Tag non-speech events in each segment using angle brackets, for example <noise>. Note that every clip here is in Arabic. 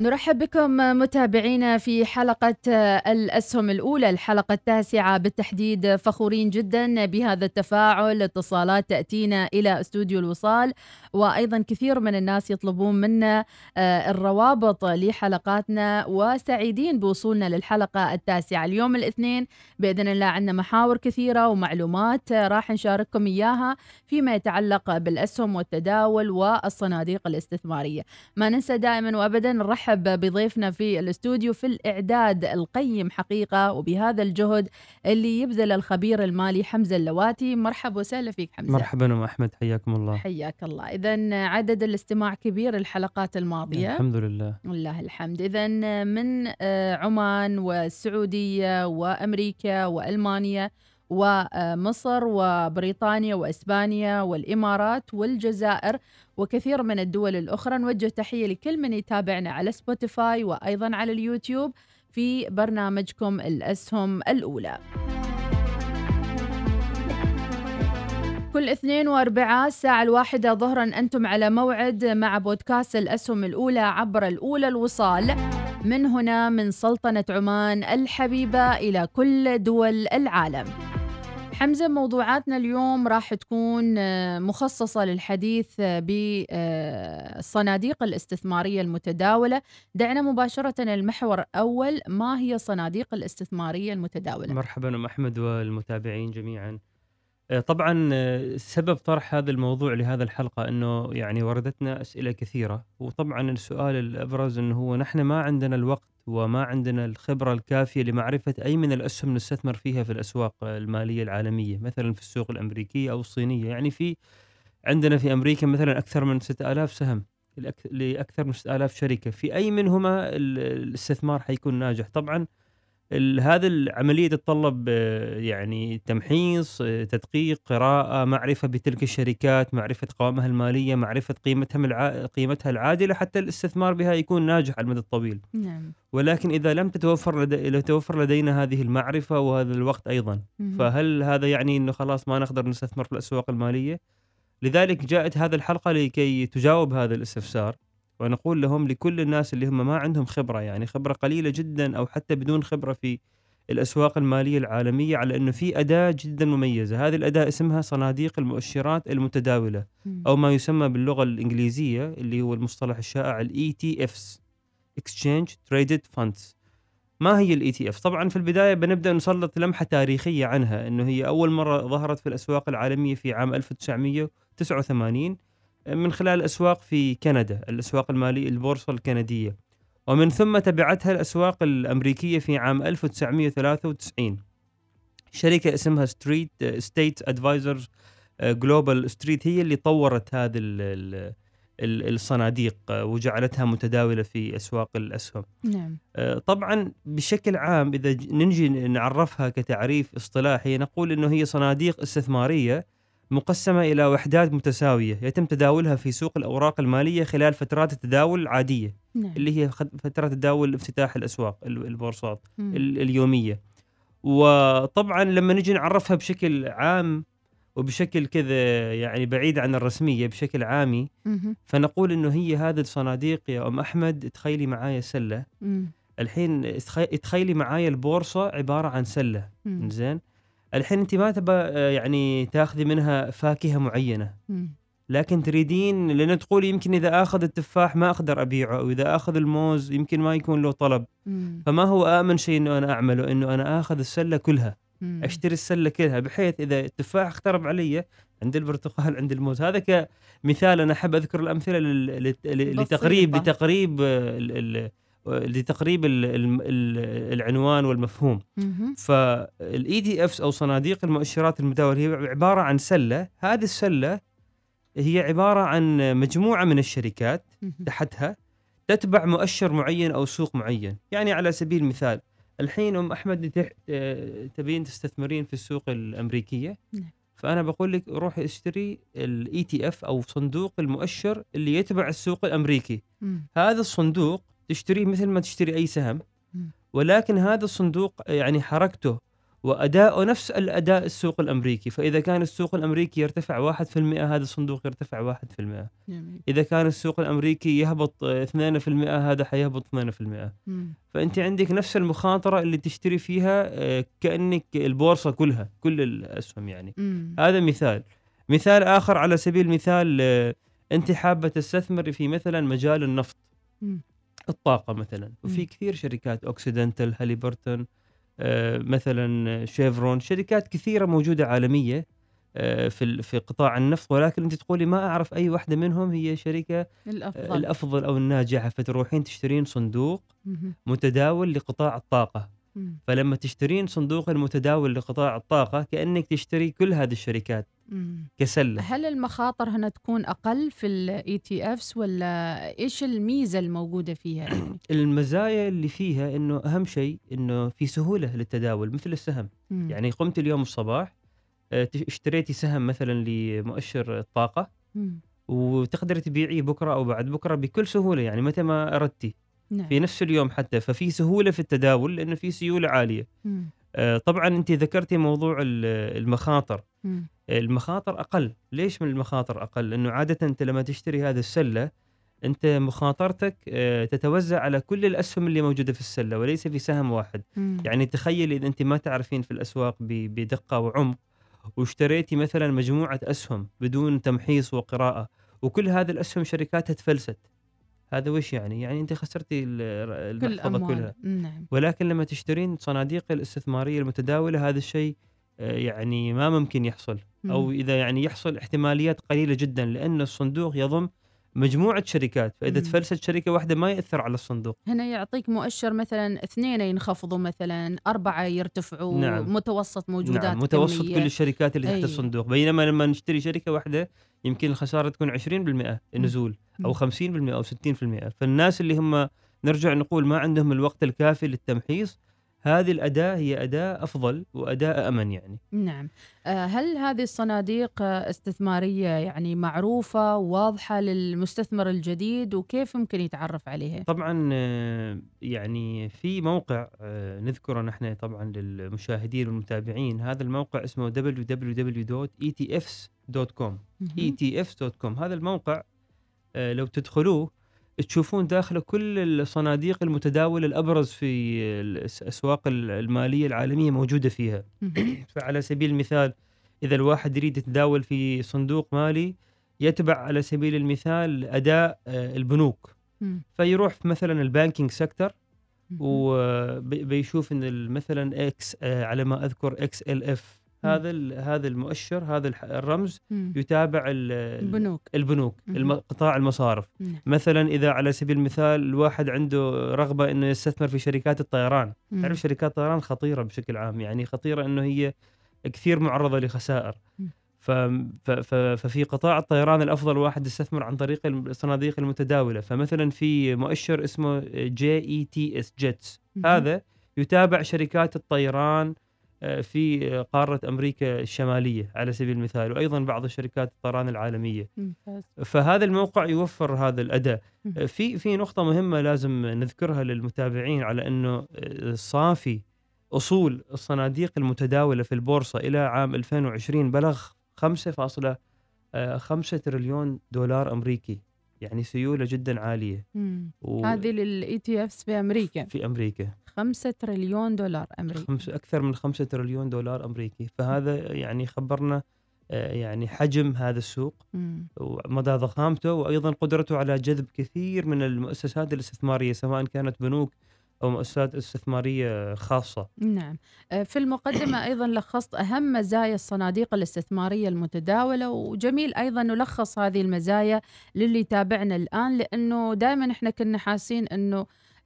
نرحب بكم متابعينا في حلقة الأسهم الأولى الحلقة التاسعة بالتحديد. فخورين جدا بهذا التفاعل. اتصالات تأتينا إلى استوديو الوصال وأيضا كثير من الناس يطلبون منا آه، الروابط لحلقاتنا وسعيدين بوصولنا للحلقة التاسعة. اليوم الاثنين بإذن الله عندنا محاور كثيرة ومعلومات راح نشارككم إياها فيما يتعلق بالأسهم والتداول والصناديق الاستثمارية. ما ننسى دائما وأبدا نرحب نرحب بضيفنا في الاستوديو في الإعداد القيم حقيقة وبهذا الجهد اللي يبذل الخبير المالي حمزة اللواتي. مرحبا وسهلا فيك حمزة. مرحبا أم أحمد حياكم الله. حياك الله. إذا عدد الاستماع كبير الحلقات الماضية. الحمد لله. لله الحمد. إذا من آه، عمان والسعودية وأمريكا وألمانيا ومصر وبريطانيا وإسبانيا والإمارات والجزائر وكثير من الدول الأخرى نوجه تحية لكل من يتابعنا على سبوتيفاي وأيضا على اليوتيوب في برنامجكم الأسهم الأولى. كل اثنين واربعاء الساعة الواحدة ظهرا أنتم على موعد مع بودكاست الأسهم الأولى عبر الأولى الوصال. من هنا من سلطنة عمان الحبيبة إلى كل دول العالم. حمزة موضوعاتنا اليوم راح تكون آه، مخصصة للحديث آه، بالصناديق الاستثمارية المتداولة. دعنا مباشرة المحور الأول ما هي الصناديق الاستثمارية المتداولة؟ مرحبا أم أحمد والمتابعين جميعا. آه، طبعا سبب طرح هذا الموضوع لهذا الحلقة أنه يعني وردتنا أسئلة كثيرة. وطبعا السؤال الأبرز أنه هو نحن ما عندنا الوقت وما عندنا الخبرة الكافية لمعرفة أي من الأسهم نستثمر فيها في الأسواق المالية العالمية مثلا في السوق الأمريكية أو الصينية. يعني في عندنا في أمريكا مثلا أكثر من 6000 سهم لأكثر من 6000 شركة. في أي منهما الاستثمار حيكون ناجح. طبعا هذا العملية تتطلب آه، يعني تمحيص آه، تدقيق قراءة معرفة بتلك الشركات معرفة قوامها المالية معرفة قيمتها قيمتها العادلة حتى الاستثمار بها يكون ناجح على المدى الطويل نعم. ولكن إذا لم تتوفر لدي... لو توفر لدينا هذه المعرفة وهذا الوقت أيضا مم. فهل هذا يعني أنه خلاص ما نقدر نستثمر في الأسواق المالية لذلك جاءت هذه الحلقة لكي تجاوب هذا الاستفسار ونقول لهم لكل الناس اللي هم ما عندهم خبرة يعني خبرة قليلة جدا أو حتى بدون خبرة في الأسواق المالية العالمية على إنه في أداة جدا مميزة، هذه الأداة اسمها صناديق المؤشرات المتداولة أو ما يسمى باللغة الإنجليزية اللي هو المصطلح الشائع ETFs exchange traded funds ما هي ال ETF؟ طبعا في البداية بنبدأ نسلط لمحة تاريخية عنها إنه هي أول مرة ظهرت في الأسواق العالمية في عام 1989 من خلال الأسواق في كندا الأسواق المالية البورصة الكندية. ومن ثم تبعتها الأسواق الأمريكية في عام 1993 شركة اسمها ستريت ستيت advisors global ستريت هي اللي طورت هذه الصناديق وجعلتها متداولة في أسواق الأسهم. نعم. آه، طبعا بشكل عام إذا نجي نعرفها كتعريف اصطلاحي نقول أنه هي صناديق استثمارية مقسمة إلى وحدات متساوية يتم تداولها في سوق الأوراق المالية خلال فترات التداول العادية نعم. اللي هي فترات تداول افتتاح الأسواق البورصات مم. اليومية وطبعا لما نجي نعرفها بشكل عام وبشكل كذا يعني بعيد عن الرسمية بشكل عامي مم. فنقول إنه هي هذه الصناديق يا أم أحمد تخيلي معايا سلة مم. الحين تخيلي معايا البورصة عبارة عن سلة. زين الحين أنت ما تبى آه، يعني تاخذي منها فاكهة معينة. لكن تريدين لأن تقول يمكن إذا آخذ التفاح ما أقدر أبيعه أو إذا آخذ الموز يمكن ما يكون له طلب. فما هو آمن شيء إنه أنا أعمله إنه أنا آخذ السلة كلها. أشتري السلة كلها بحيث إذا التفاح اخترب علي عند البرتقال عند الموز هذا كمثال أنا أحب أذكر الأمثلة لتقريب. لتقريب آه، ال- ال- لتقريب ال- ال- ال- العنوان والمفهوم. فال ETFs أو صناديق المؤشرات المتداولة هي عبارة عن سلة هذه السلة هي عبارة عن مجموعة من الشركات. تحتها تتبع مؤشر معين أو سوق معين يعني على سبيل المثال الحين أم أحمد آه، تبين تستثمرين في السوق الأمريكية نعم. فأنا بقول لك روحي اشتري ال ETF أو صندوق المؤشر اللي يتبع السوق الأمريكي. هذا الصندوق تشتريه مثل ما تشتري أي سهم. ولكن هذا الصندوق يعني حركته واداؤه نفس الأداء السوق الأمريكي فإذا كان السوق الأمريكي يرتفع 1% هذا الصندوق يرتفع 1% جميل إذا كان السوق الأمريكي يهبط آه، 2% هذا حيهبط 2% مم. فأنت عندك نفس المخاطرة اللي تشتري فيها آه، كأنك البورصة كلها كل الأسهم يعني مم. هذا مثال مثال آخر على سبيل المثال آه، أنت حابة تستثمري في مثلا مجال النفط مم. الطاقة مثلا. وفي كثير شركات أوكسيدنتال هاليبرتون آه، مثلا شيفرون شركات كثيرة موجودة عالمية آه، في في قطاع النفط ولكن أنت تقولي ما أعرف أي واحدة منهم هي شركة آه، الأفضل الأفضل أو الناجحة فتروحين تشترين صندوق. متداول لقطاع الطاقة. فلما تشترين صندوق المتداول لقطاع الطاقة كأنك تشتري كل هذه الشركات. كسلة هل المخاطر هنا تكون أقل في ال ETFs ولا إيش الميزة الموجودة فيها يعني؟ <clears throat> المزايا اللي فيها إنه أهم شيء إنه في سهولة للتداول مثل السهم مم. يعني قمت اليوم الصباح آه، اشتريتي سهم مثلا لمؤشر الطاقة مم. وتقدري تبيعيه بكرة أو بعد بكرة بكل سهولة يعني متى ما أردتي نعم في نفس اليوم حتى ففي سهولة في التداول لأنه في سيولة عالية مم. آه، طبعا أنت ذكرتي موضوع ال- المخاطر مم. المخاطر أقل. ليش من المخاطر أقل؟ لأنه عادة أنت لما تشتري هذه السلة أنت مخاطرتك آه، تتوزع على كل الأسهم اللي موجودة في السلة وليس في سهم واحد. مم. يعني تخيل إذا أنت ما تعرفين في الأسواق بدقة وعمق واشتريتي مثلا مجموعة أسهم بدون تمحيص وقراءة وكل هذه الأسهم شركاتها تفلست. هذا وش يعني؟ يعني أنت خسرتي ال- كل المحفظة الاموال كلها. نعم. ولكن لما تشترين صناديق الاستثمارية المتداولة هذا الشيء آه، يعني ما ممكن يحصل. أو. إذا يعني يحصل احتماليات قليلة جدا لأن الصندوق يضم مجموعة شركات فإذا. تفلست شركة واحدة ما يأثر على الصندوق هنا يعطيك مؤشر مثلا اثنين ينخفضوا مثلا أربعة يرتفعوا نعم. متوسط موجودات نعم متوسط كمية. كل الشركات اللي تحت أي. الصندوق بينما لما نشتري شركة واحدة يمكن الخسارة تكون 20% نزول أو 50% أو 60% فالناس اللي هم نرجع نقول ما عندهم الوقت الكافي للتمحيص هذه الأداة هي أداة أفضل وأداة أمن يعني. نعم. آه، هل هذه الصناديق استثمارية يعني معروفة واضحة للمستثمر الجديد وكيف ممكن يتعرف عليها؟ طبعا آه، يعني في موقع آه، نذكره نحن طبعا للمشاهدين والمتابعين. هذا الموقع اسمه www.etfs.com etfs.com هذا الموقع لو تدخلوه تشوفون داخله كل الصناديق المتداولة الأبرز في الأسواق المالية العالمية موجودة فيها. فعلى سبيل المثال إذا الواحد يريد يتداول في صندوق مالي يتبع على سبيل المثال أداء آه، البنوك. فيروح في مثلا ال banking sector. وبيشوف إن ال- مثلا X آه، على ما أذكر XLF. هذا هذا المؤشر هذا الرمز مم. يتابع ال- ال- البنوك البنوك. الم- قطاع المصارف نعم. مثلا إذا على سبيل المثال الواحد عنده رغبة إنه يستثمر في شركات الطيران مم. تعرف شركات الطيران خطيرة بشكل عام يعني خطيرة إنه هي كثير معرضة لخسائر مم. ففي قطاع الطيران الأفضل واحد يستثمر عن طريق الصناديق المتداولة فمثلا في مؤشر اسمه J E T S JETS. هذا يتابع شركات الطيران في قارة أمريكا الشمالية على سبيل المثال وأيضا بعض الشركات الطيران العالمية. ممتاز. فهذا الموقع يوفر هذا الأداة. مم. في في نقطة مهمة لازم نذكرها للمتابعين على إنه صافي أصول الصناديق المتداولة في البورصة إلى عام 2020 بلغ 5.5 تريليون دولار أمريكي. يعني سيولة جدا عالية. و- هذه لل ETFs في أمريكا. في أمريكا. 5 تريليون دولار أمريكي. خمس أكثر من 5 تريليون دولار أمريكي. فهذا يعني يخبرنا آه، يعني حجم هذا السوق مم. ومدى ضخامته وأيضا قدرته على جذب كثير من المؤسسات الاستثمارية سواء كانت بنوك أو مؤسسات استثمارية خاصة. نعم آه، في المقدمة أيضا لخصت أهم مزايا الصناديق الاستثمارية المتداولة وجميل أيضا نلخص هذه المزايا للي يتابعنا الآن لأنه دائما إحنا كنا حاسبين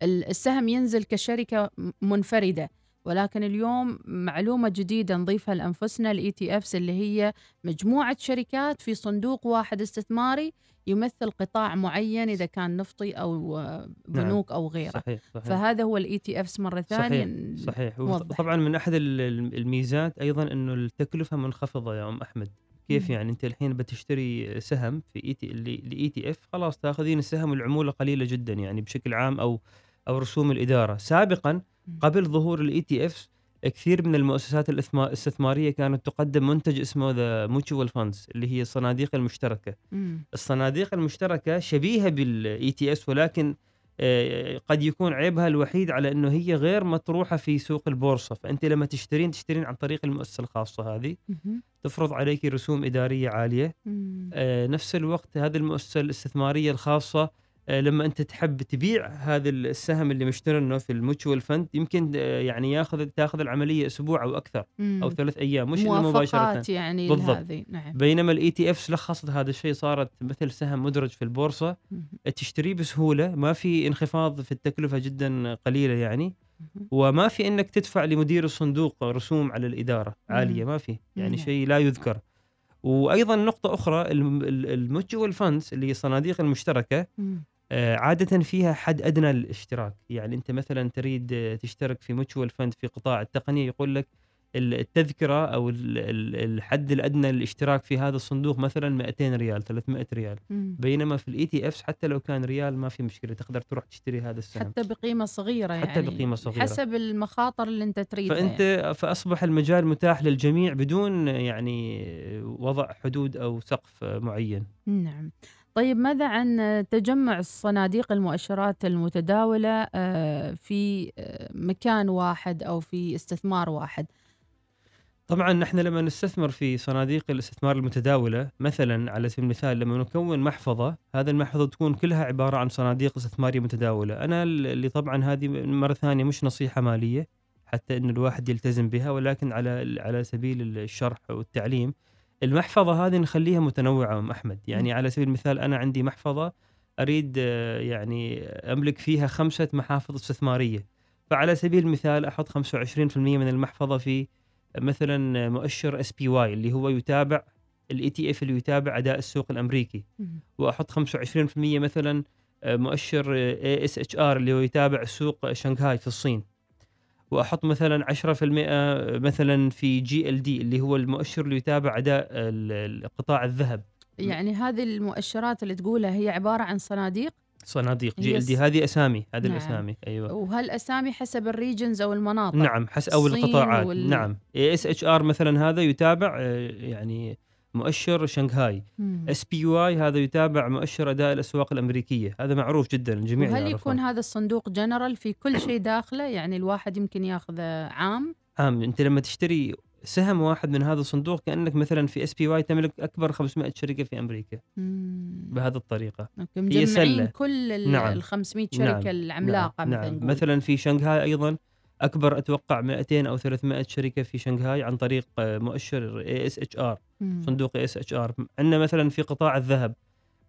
ال- السهم ينزل كشركة م- منفردة ولكن اليوم معلومة جديدة نضيفها لأنفسنا ال ETFs اللي هي مجموعة شركات في صندوق واحد استثماري يمثل قطاع معين إذا كان نفطي أو آه، بنوك أو غيره صحيح صحيح فهذا هو ال ETFs مرة ثانية صحيح وضح. طبعا من أحد ال- ال- الميزات أيضا إنه التكلفة منخفضة يا أم أحمد. كيف. يعني أنت الحين بتشتري سهم في ET ال ETF خلاص تأخذين السهم والعمولة قليلة جدا يعني بشكل عام أو أو رسوم الإدارة سابقا. قبل ظهور ال ETF كثير من المؤسسات الاستثمارية كانت تقدم منتج اسمه the mutual funds اللي هي الصناديق المشتركة مم. الصناديق المشتركة شبيهة بال ETFs ولكن آه، قد يكون عيبها الوحيد على إنه هي غير مطروحة في سوق البورصة فأنت لما تشترين تشترين عن طريق المؤسسة الخاصة هذه مهم. تفرض عليك رسوم إدارية عالية مم. آه، نفس الوقت هذه المؤسسة الاستثمارية الخاصة لما أنت تحب تبيع هذا السهم اللي مشترينه في ال mutual fund يمكن آه، يعني ياخذ تاخذ العملية أسبوع أو أكثر. أو ثلاث أيام مش إنه مباشرة يعني بالضبط. لهذه نعم بينما ال ETF لخصت هذا الشيء صارت مثل سهم مدرج في البورصة. تشتريه بسهولة ما في انخفاض في التكلفة جدا قليلة يعني. وما في إنك تدفع لمدير الصندوق رسوم على الإدارة عالية. ما في يعني. شيء لا يذكر وأيضا نقطة أخرى ال mutual funds اللي هي الصناديق المشتركة. آه، عادة فيها حد أدنى للاشتراك يعني أنت مثلا تريد تشترك في mutual fund في قطاع التقنية يقول لك التذكرة أو ال- ال- الحد الأدنى للاشتراك في هذا الصندوق مثلا 200 ريال 300 ريال مم. بينما في ال ETFs حتى لو كان ريال ما في مشكلة تقدر تروح تشتري هذا السهم حتى بقيمة صغيرة يعني حتى بقيمة صغيرة. حسب المخاطر اللي أنت تريدها فأنت يعني. فأصبح المجال متاح للجميع بدون يعني وضع حدود أو سقف معين نعم طيب ماذا عن تجمع الصناديق المؤشرات المتداولة آه، في آه، مكان واحد أو في استثمار واحد طبعا نحن لما نستثمر في صناديق الاستثمار المتداولة مثلا على سبيل المثال لما نكون محفظة هذا المحفظة تكون كلها عبارة عن صناديق استثمارية متداولة. أنا اللي طبعا هذه مرة ثانية مش نصيحة مالية حتى إن الواحد يلتزم بها ولكن على على سبيل الشرح والتعليم المحفظة هذه نخليها متنوعة أم أحمد. يعني على سبيل المثال أنا عندي محفظة أريد يعني أملك فيها خمسة محافظ استثمارية. فعلى سبيل المثال أحط 25% من المحفظة في مثلا مؤشر SPY اللي هو يتابع ال ETF اللي يتابع أداء السوق الأمريكي. وأحط 25% مثلا مؤشر ASHR اللي هو يتابع سوق شنغهاي في الصين. وأحط مثلا 10% مثلا في GLD اللي هو المؤشر اللي يتابع أداء قطاع الذهب. يعني هذه المؤشرات اللي تقولها هي عبارة عن صناديق صناديق. GLD هذه أسامي هذه نعم. الأسامي. أيوه. وهالأسامي حسب ال regions أو المناطق؟ نعم حس أو القطاعات. وال- نعم. ASHR مثلا هذا يتابع آه، يعني مؤشر شنغهاي. SPY هذا يتابع مؤشر أداء الأسواق الأمريكية. هذا معروف جدا الجميع وهل يعرفه. يكون هذا الصندوق جنرال في كل شيء داخله؟ يعني الواحد يمكن ياخذ عام؟ عام. أنت لما تشتري سهم واحد من هذا الصندوق كأنك مثلا في SPY تملك أكبر 500 شركة في أمريكا مم. بهذه الطريقة okay، هي مجمعين سلة. كل ال نعم. ال 500 شركة نعم. العملاقة نعم. مثلا نعم. نقول. مثلا في شنغهاي أيضا أكبر أتوقع 200 أو 300 شركة في شنغهاي عن طريق آه، مؤشر ASHR. صندوق ASHR عندنا مثلا في قطاع الذهب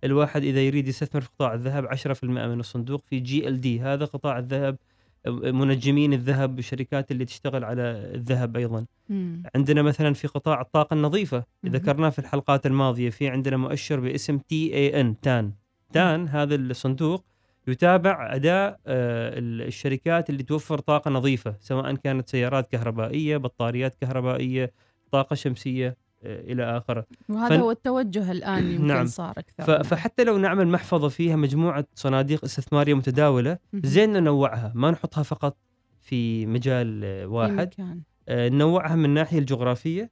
الواحد إذا يريد يستثمر في قطاع الذهب 10% من الصندوق في GLD هذا قطاع الذهب منجمين الذهب الشركات اللي تشتغل على الذهب أيضا مم. عندنا مثلا في قطاع الطاقة النظيفة. ذكرناه في الحلقات الماضية في عندنا مؤشر باسم TAN تان تان هذا الصندوق يتابع أداء آه، الشركات اللي توفر طاقة نظيفة سواء كانت سيارات كهربائية بطاريات كهربائية طاقة شمسية إلى اخره وهذا فن- هو التوجه الآن <clears throat> يمكن نعم. صار أكثر ف- فحتى لو نعمل محفظة فيها مجموعة صناديق استثمارية متداولة. زين ننوعها ما نحطها فقط في مجال في واحد مكان. آه، ننوعها من الناحية الجغرافية.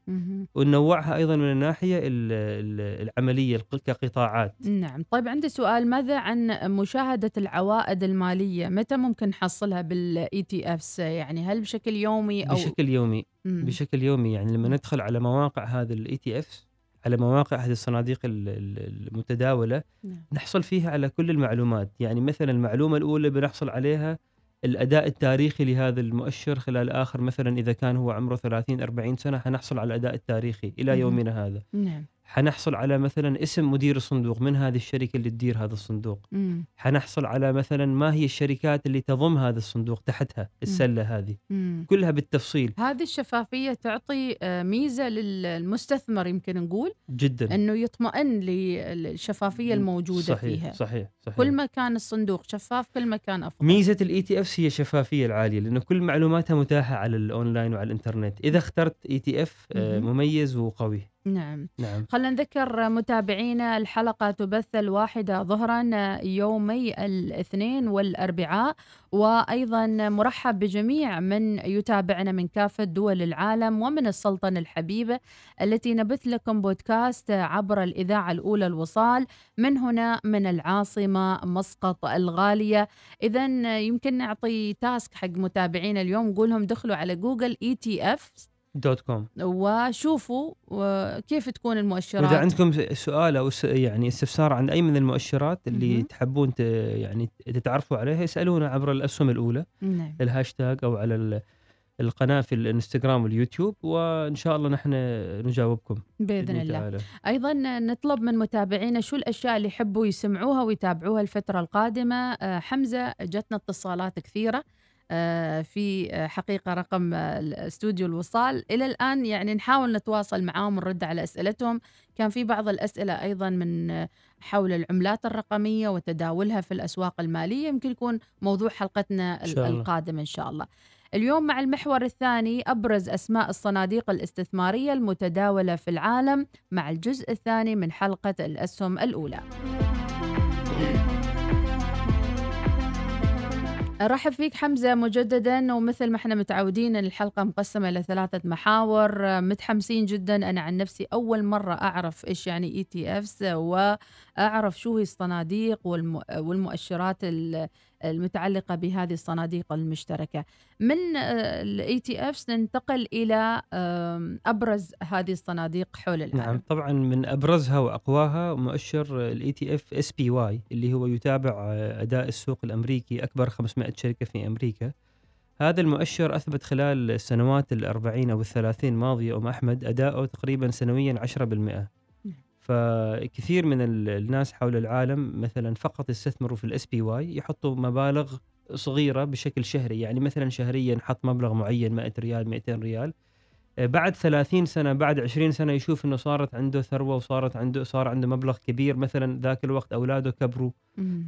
وننوعها أيضا من الناحية ال- ال- العملية كقطاعات. نعم. طيب عندي سؤال. ماذا عن مشاهدة العوائد المالية؟ متى ممكن نحصلها بال ETFs يعني هل بشكل يومي أو بشكل يومي. مم. بشكل يومي. يعني لما ندخل على مواقع هذا ال ETF على مواقع هذه الصناديق ال- ال- المتداولة نعم. نحصل فيها على كل المعلومات. يعني مثلا المعلومة الأولى بنحصل عليها الأداء التاريخي لهذا المؤشر خلال آخر مثلا إذا كان هو عمره 30 40 سنة حنحصل على الأداء التاريخي إلى. يومنا هذا نعم حنحصل على مثلا اسم مدير الصندوق من هذه الشركة اللي تدير هذا الصندوق؟ مم. حنحصل على مثلا ما هي الشركات اللي تضم هذا الصندوق تحتها السلة هذه؟ مم. كلها بالتفصيل. هذه الشفافية تعطي آه، ميزة للمستثمر يمكن نقول جدا. أنه يطمئن للشفافية الموجودة صحيح فيها. صحيح صحيح. كل ما كان الصندوق شفاف كل ما كان أفضل. ميزة ال ETF هي الشفافية العالية لأنه كل معلوماتها متاحة على الأونلاين وعلى الإنترنت. إذا اخترت ETF. مميز وقوي. نعم. نعم. خلينا نذكر متابعينا الحلقة تبث الواحدة ظهرا يومي الاثنين والأربعاء وأيضا مرحب بجميع من يتابعنا من كافة دول العالم ومن السلطنة الحبيبة التي نبث لكم بودكاست عبر الإذاعة الأولى الوصال من هنا من العاصمة مسقط الغالية. إذا يمكن نعطي task حق متابعينا اليوم نقولهم دخلوا على جوجل ETF dot com. وشوفوا كيف تكون المؤشرات؟ واذا عندكم سؤال أو يعني استفسار عن أي من المؤشرات اللي مهم. تحبون يعني تتعرفوا عليها اسالونا عبر الأسهم الأولى نعم. الهاشتاج أو على ال- القناة في الإنستغرام واليوتيوب وإن شاء الله نحن نجاوبكم بإذن الله. تعالى. أيضا نطلب من متابعينا شو الأشياء اللي يحبوا يسمعوها ويتابعوها الفترة القادمة. آه، حمزة جتنا اتصالات كثيرة. آه، في آه، حقيقة رقم آه، استوديو الوصال. إلى الآن يعني نحاول نتواصل معاهم ونرد على أسئلتهم. كان في بعض الأسئلة أيضا من آه، حول العملات الرقمية وتداولها في الأسواق المالية. يمكن يكون موضوع حلقتنا. القادمة إن شاء الله. اليوم مع المحور الثاني أبرز أسماء الصناديق الاستثمارية المتداولة في العالم مع الجزء الثاني من حلقة الأسهم الأولى. أرحب فيك حمزة مجددا ومثل ما إحنا متعودين إن الحلقة مقسمة إلى ثلاثة محاور. آه، متحمسين جدا. أنا عن نفسي أول مرة أعرف إيش يعني اي تي افس وأعرف شو هي الصناديق والم- والمؤشرات ال- المتعلقة بهذه الصناديق المشتركة. من ال ETFs ننتقل إلى آم، أبرز هذه الصناديق حول العالم. نعم طبعا من أبرزها وأقواها مؤشر ال ETF SPY اللي هو يتابع آه، أداء السوق الأمريكي أكبر 500 شركة في أمريكا. هذا المؤشر أثبت خلال السنوات الأربعين أو الثلاثين ماضية أم أحمد اداؤه تقريبا سنويا 10% فكثير من ال- الناس حول العالم مثلا فقط يستثمروا في ال SPY يحطوا مبالغ صغيرة بشكل شهري. يعني مثلا شهريا حط مبلغ معين 100 ريال 200 ريال. بعد 30 سنة بعد 20 سنة يشوف إنه صارت عنده ثروة وصارت عنده صار عنده مبلغ كبير مثلا ذاك الوقت أولاده كبروا.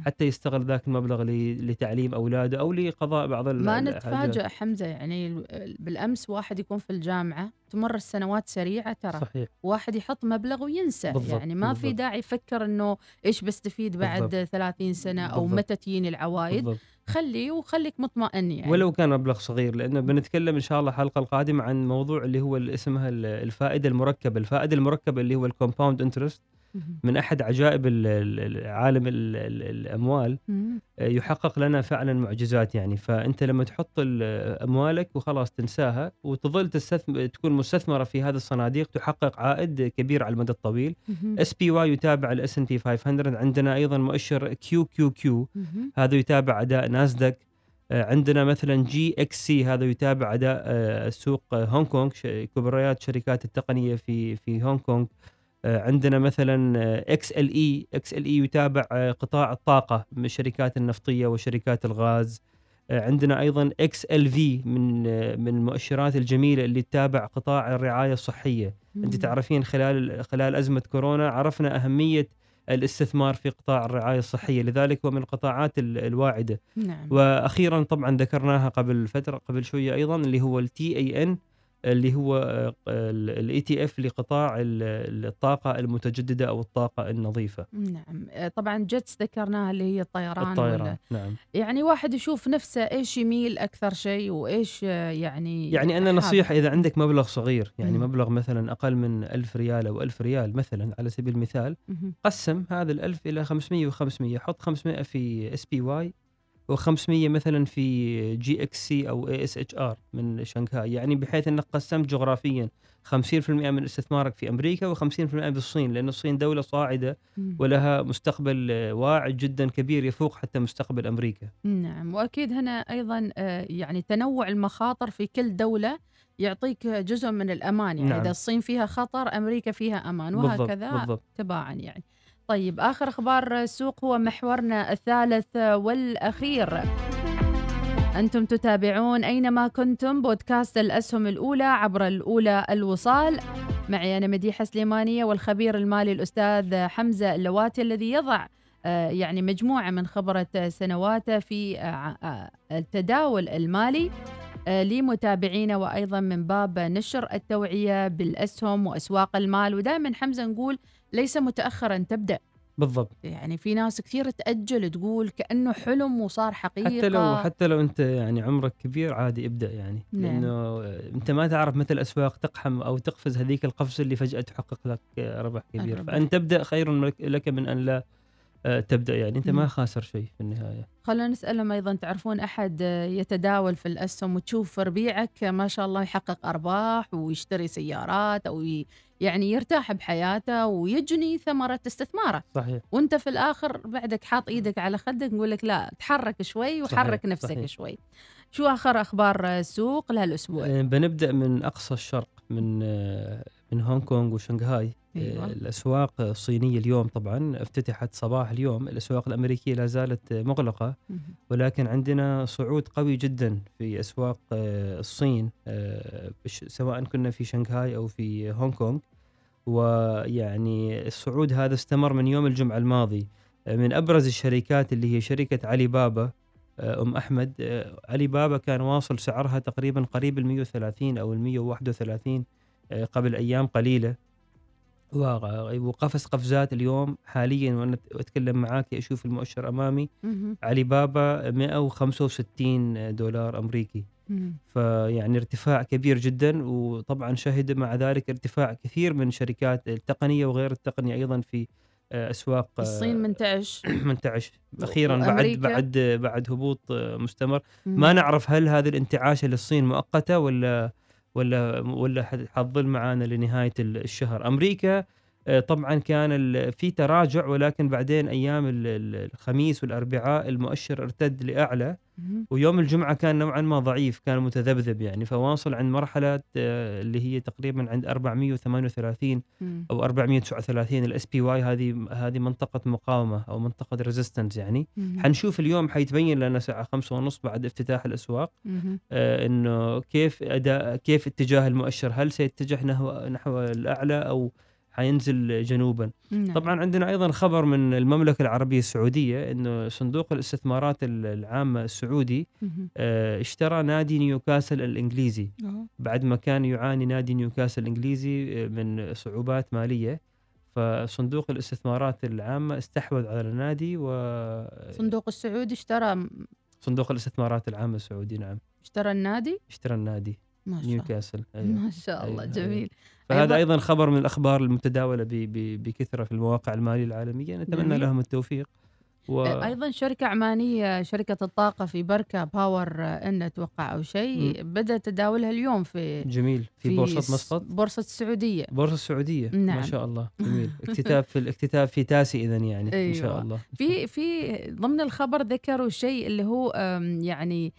حتى يستغل ذاك المبلغ لتعليم أولاده أو لقضاء بعض ما. نتفاجأ حمزة يعني ال- بالأمس واحد يكون في الجامعة تمر السنوات سريعة ترى صحيح واحد يحط مبلغ وينسى بالضبط، يعني ما في بالضبط. داعي يفكر إنه إيش بستفيد بعد بالضبط. 30 سنة أو بالضبط. متى تجيني العوايد بالضبط خليه وخليك مطمئن يعني ولو كان مبلغ صغير لأنه بنتكلم إن شاء الله الحلقة القادمة عن موضوع اللي هو اسمها ال- الفائدة المركبة، الفائدة المركبة اللي هو ال compound interest. من أحد عجائب ال- ال- عالم ال- ال- الأموال. آه، يحقق لنا فعلا معجزات يعني. فأنت لما تحط ال- أموالك وخلاص تنساها وتظل تستثم... تكون مستثمرة في هذه الصناديق تحقق عائد كبير على المدى الطويل. SPY يتابع ال S&P 500 عندنا أيضا مؤشر QQQ. هذا يتابع أداء ناسداك. آه، عندنا مثلا GXC هذا يتابع أداء آه، سوق هونغ كونغ كبريات شركات التقنية في في هونغ كونغ. عندنا مثلا إكس إل إي إكس إل إي يتابع آه، قطاع الطاقة من الشركات النفطية وشركات الغاز. آه، عندنا أيضا XLV من آه، من المؤشرات الجميلة اللي تتابع قطاع الرعاية الصحية. أنت مهم. تعرفين خلال خلال أزمة كورونا عرفنا أهمية الاستثمار في قطاع الرعاية الصحية لذلك هو من القطاعات ال- الواعدة. نعم. وأخيرا طبعا ذكرناها قبل فترة قبل شوية أيضا اللي هو ال TAN اللي هو ال ETF لقطاع ال- الطاقة المتجددة أو الطاقة النظيفة نعم آه، طبعا JETS ذكرناها اللي هي الطيران الطائران ولا نعم يعني واحد يشوف نفسه إيش يميل أكثر شيء وإيش آه، يعني يعني أنا. نصيحة إذا عندك مبلغ صغير يعني مم. مبلغ مثلا أقل من ألف ريال أو ألف ريال مثلا على سبيل المثال مهم. قسم هذا الألف إلى 500 و500 حط 500 في SPY و500 مثلا في GXC أو ASHR من شنغهاي يعني بحيث إنك قسمت جغرافيا 50% من استثمارك في أمريكا و50% بالصين لأن الصين دولة صاعدة. ولها مستقبل واعد جدا كبير يفوق حتى مستقبل أمريكا نعم وأكيد هنا أيضا آه، يعني تنوع المخاطر في كل دولة يعطيك جزء من الأمان يعني نعم. اذا الصين فيها خطر أمريكا فيها أمان بالضبط وهكذا بالضبط تباعا يعني طيب آخر أخبار السوق هو محورنا الثالث والأخير. أنتم تتابعون أينما كنتم بودكاست الأسهم الأولى عبر الأولى الوصال. معي أنا مديحة سليمانية والخبير المالي الأستاذ حمزة اللواتي الذي يضع آه، يعني مجموعة من خبرة سنواته في آه، آه، التداول المالي لمتابعينا وأيضا من باب نشر التوعية بالأسهم وأسواق المال. ودائما حمزة نقول ليس متأخرا تبدأ. بالضبط. يعني في ناس كثير تأجل تقول كأنه حلم وصار حقيقة. حتى لو حتى لو أنت يعني عمرك كبير عادي ابدأ يعني. نعم. لأنه أنت ما تعرف مثل الأسواق تقحم أو تقفز هذيك القفزة اللي فجأة تحقق لك ربح كبير. الربح. فأن تبدأ خير لك- من أن لا تبدأ يعني. أنت. ما خاسر شيء في النهاية. خلونا نسألهم أيضا تعرفون أحد يتداول في الأسهم وتشوف ربيعك ما شاء الله يحقق أرباح ويشتري سيارات ي- يعني يرتاح بحياته ويجني ثمرة استثماره. صحيح. وأنت في الآخر بعدك حاط إيدك على خدك نقول لك لا تحرك شوي صحيح، وحرك نفسك صحيح. شوي. شو آخر أخبار السوق لهالأسبوع؟ آه، بنبدأ من أقصى الشرق من آه، من هونغ كونغ وشنغهاي. أيوة. آه، الأسواق الصينية اليوم طبعا افتتحت صباح اليوم. الأسواق الأمريكية لا زالت مغلقة. ولكن عندنا صعود قوي جدا في أسواق آه، الصين آه، سواء كنا في شنغهاي أو في هونغ كونغ. ويعني الصعود هذا استمر من يوم الجمعة الماضي. من أبرز الشركات اللي هي شركة علي بابا أم أحمد. علي بابا كان واصل سعرها تقريبا قريب ال 130 أو ال 131 آه، قبل أيام قليلة. و- وقفز قفزات اليوم حاليا وأنا أتكلم معاك أشوف المؤشر أمامي مهم. علي بابا 165 دولار أمريكي. فيعني ارتفاع كبير جدا وطبعا شهد مع ذلك ارتفاع كثير من شركات التقنية وغير التقنية أيضا في آه، أسواق آه، الصين منتعش <clears throat> منتعش أخيرا بعد؟ بعد بعد هبوط آه، مستمر مهم. ما نعرف هل هذه الانتعاشه للصين مؤقتة ولا ولا ولا حت- حتظل معانا لنهاية ال- الشهر. أمريكا طبعا كان في تراجع ولكن بعدين أيام ال- ال- الخميس والأربعاء المؤشر ارتد لأعلى. ويوم الجمعة كان نوعا ما ضعيف كان متذبذب يعني فواصل عند مرحلة آه، اللي هي تقريبا عند 438 مهم. أو 439 ال SPY هذه هذه منطقة مقاومة أو منطقة resistance يعني. حنشوف اليوم حيتبين لنا الساعة خمسة ونص بعد افتتاح الأسواق. آه، إنه كيف أداء كيف اتجاه المؤشر هل سيتجه نحو نحو الأعلى أو حينزل جنوبا نعم. طبعا عندنا أيضا خبر من المملكة العربية السعودية إنه صندوق الاستثمارات ال- العامه السعودي مهم. آه، اشترى نادي نيوكاسل الإنجليزي أوه. بعد ما كان يعاني نادي نيوكاسل الإنجليزي آه، من صعوبات مالية فصندوق الاستثمارات العامه استحوذ على النادي وصندوق صندوق السعودي اشترى الاستثمارات العامه السعودي نعم اشترى النادي اشترى النادي ما شاء الله نيوكاسل أيوة. ما شاء الله أيوة، جميل فهذا أيضا خبر من الأخبار المتداولة بكثرة في المواقع المالية العالمية. نتمنى جميل. لهم التوفيق. و... أيضا شركة عمانية شركة الطاقة في أكوا باور ان أتوقع أو شيء بدأ تداولها اليوم في جميل. في, بورصة مسقط؟ بورصة السعودية. بورصة السعودية. ما نعم. شاء الله. جميل. <laughs> اكتتاب في الاكتتاب في تاسي اذا يعني. ان أيوة. شاء الله. في في ضمن الخبر ذكروا شيء اللي هو يعني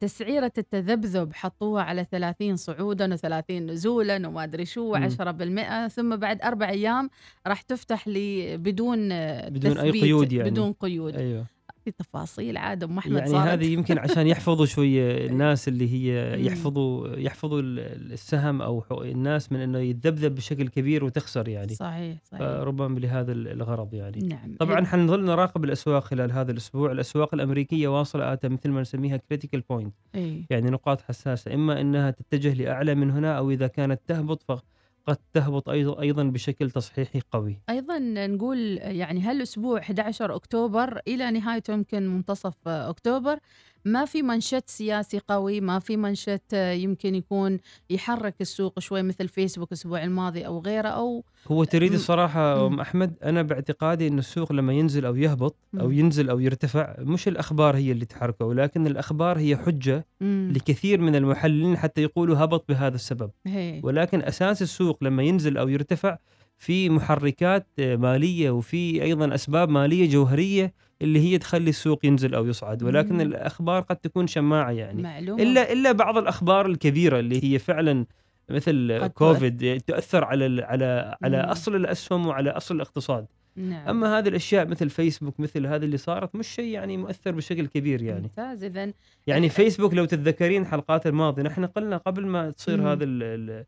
تسعيرة التذبذب حطوها على 30 صعودا و30 نزولا وما أدري شو مم. و10% ثم بعد أربع أيام راح تفتح لي بدون أه، بدون أي قيود يعني. بدون قيود أيوه في تفاصيل عاد أم أحمد يعني هذه يمكن <laughs> عشان يحفظوا شوية الناس اللي هي. يحفظوا يحفظوا ال- السهم أو الناس من إنه يتذبذب بشكل كبير وتخسر يعني. صحيح صحيح. فربما لهذا ال- الغرض يعني. نعم. طبعا حنظل نراقب الأسواق خلال هذا الأسبوع، الأسواق الأمريكية واصلة at مثل ما نسميها critical point، اي يعني نقاط حساسة، إما إنها تتجه لأعلى من هنا أو إذا كانت تهبط فقد تهبط أيضا بشكل تصحيحي قوي. أيضا نقول يعني هالاسبوع 11 أكتوبر إلى نهايته يمكن منتصف أكتوبر ما في منشط سياسي قوي ما في منشط يمكن يكون يحرك السوق شوي مثل فيسبوك الأسبوع الماضي أو غيره أو هو تريد الصراحة. أم أحمد أنا باعتقادي إن السوق لما ينزل أو يهبط أو. ينزل أو يرتفع مش الأخبار هي اللي تحركه ولكن الأخبار هي حجة. لكثير من المحللين حتى يقولوا هبط بهذا السبب. ولكن أساس السوق لما ينزل أو يرتفع في محركات آه، مالية وفي أيضا أسباب مالية جوهرية اللي هي تخلي السوق ينزل أو يصعد ولكن مم. الأخبار قد تكون شماعة يعني. معلومة. إلا إلا بعض الأخبار الكبيرة اللي هي فعلا مثل كوفيد تؤثر على على على مم. أصل الأسهم وعلى أصل الاقتصاد. نعم. أما هذه الأشياء مثل فيسبوك مثل هذه اللي صارت مش شيء يعني مؤثر بشكل كبير يعني. ممتاز. اذا يعني فيسبوك لو تتذكرين الحلقات الماضيه نحن قلنا قبل ما تصير مم. هذا ال ال ال-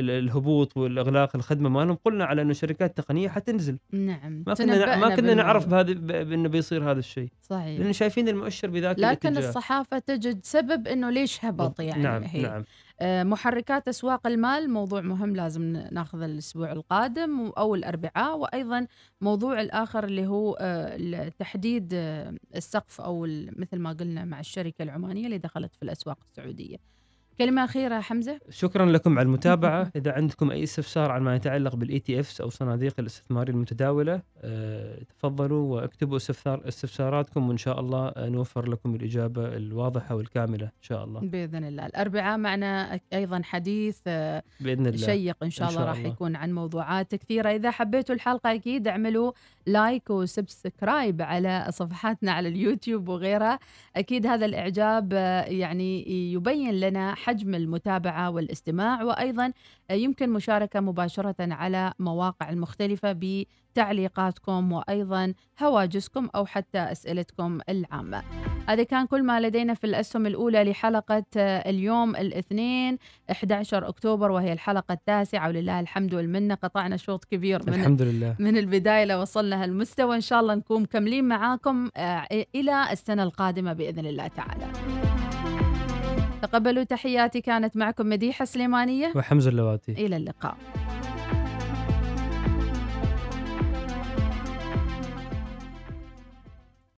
الهبوط والإغلاق الخدمة مالهم قلنا على إنه شركات تقنية حتنزل نعم ما كنا ما كنا نعرف. بهذا ب- بأنه بيصير هذا الشيء صحيح لأن شايفين المؤشر بذاك لكن الاتجاه. الصحافة تجد سبب أنه ليش هبط يعني نعم هي. نعم آه، محركات أسواق المال موضوع مهم لازم ناخذ الأسبوع القادم و- أو الأربعاء وأيضا موضوع الآخر اللي هو آه، تحديد آه، السقف ال- مثل ما قلنا مع الشركة العمانية اللي دخلت في الأسواق السعودية كلمة أخيرة حمزة. شكرا لكم على المتابعة. إذا عندكم أي استفسار عن ما يتعلق بال ETFs أو صناديق الاستثمار المتداولة آه، تفضلوا واكتبوا استفسار استفساراتكم وإن شاء الله آه، نوفر لكم الإجابة الواضحة والكاملة إن شاء الله. بإذن الله. الأربعاء معنا أيضا حديث آه، بإذن الله. شيق إن شاء الله شاء راح الله. يكون عن موضوعات كثيرة. إذا حبيتوا الحلقة أكيد اعملوا like و subscribe على صفحاتنا على اليوتيوب وغيرها. أكيد هذا الإعجاب آه، يعني يبين لنا حجم المتابعة والاستماع وأيضا آه، يمكن مشاركة مباشرة على مواقع المختلفة بتعليقاتكم وأيضا هواجسكم أو حتى أسئلتكم العامة. هذا كان كل ما لدينا في الأسهم الأولى لحلقة آه، اليوم الاثنين 11 أكتوبر وهي الحلقة التاسعة. ولله الحمد والمنة. قطعنا شوط كبير من الحمد لله. من البداية لوصلنا هالمستوى. إن شاء الله نكون مكملين معاكم آه، إلى السنة القادمة بإذن الله تعالى. تقبلوا تحياتي. كانت معكم مديحة سليمانية. وحمز اللواتي. إلى اللقاء.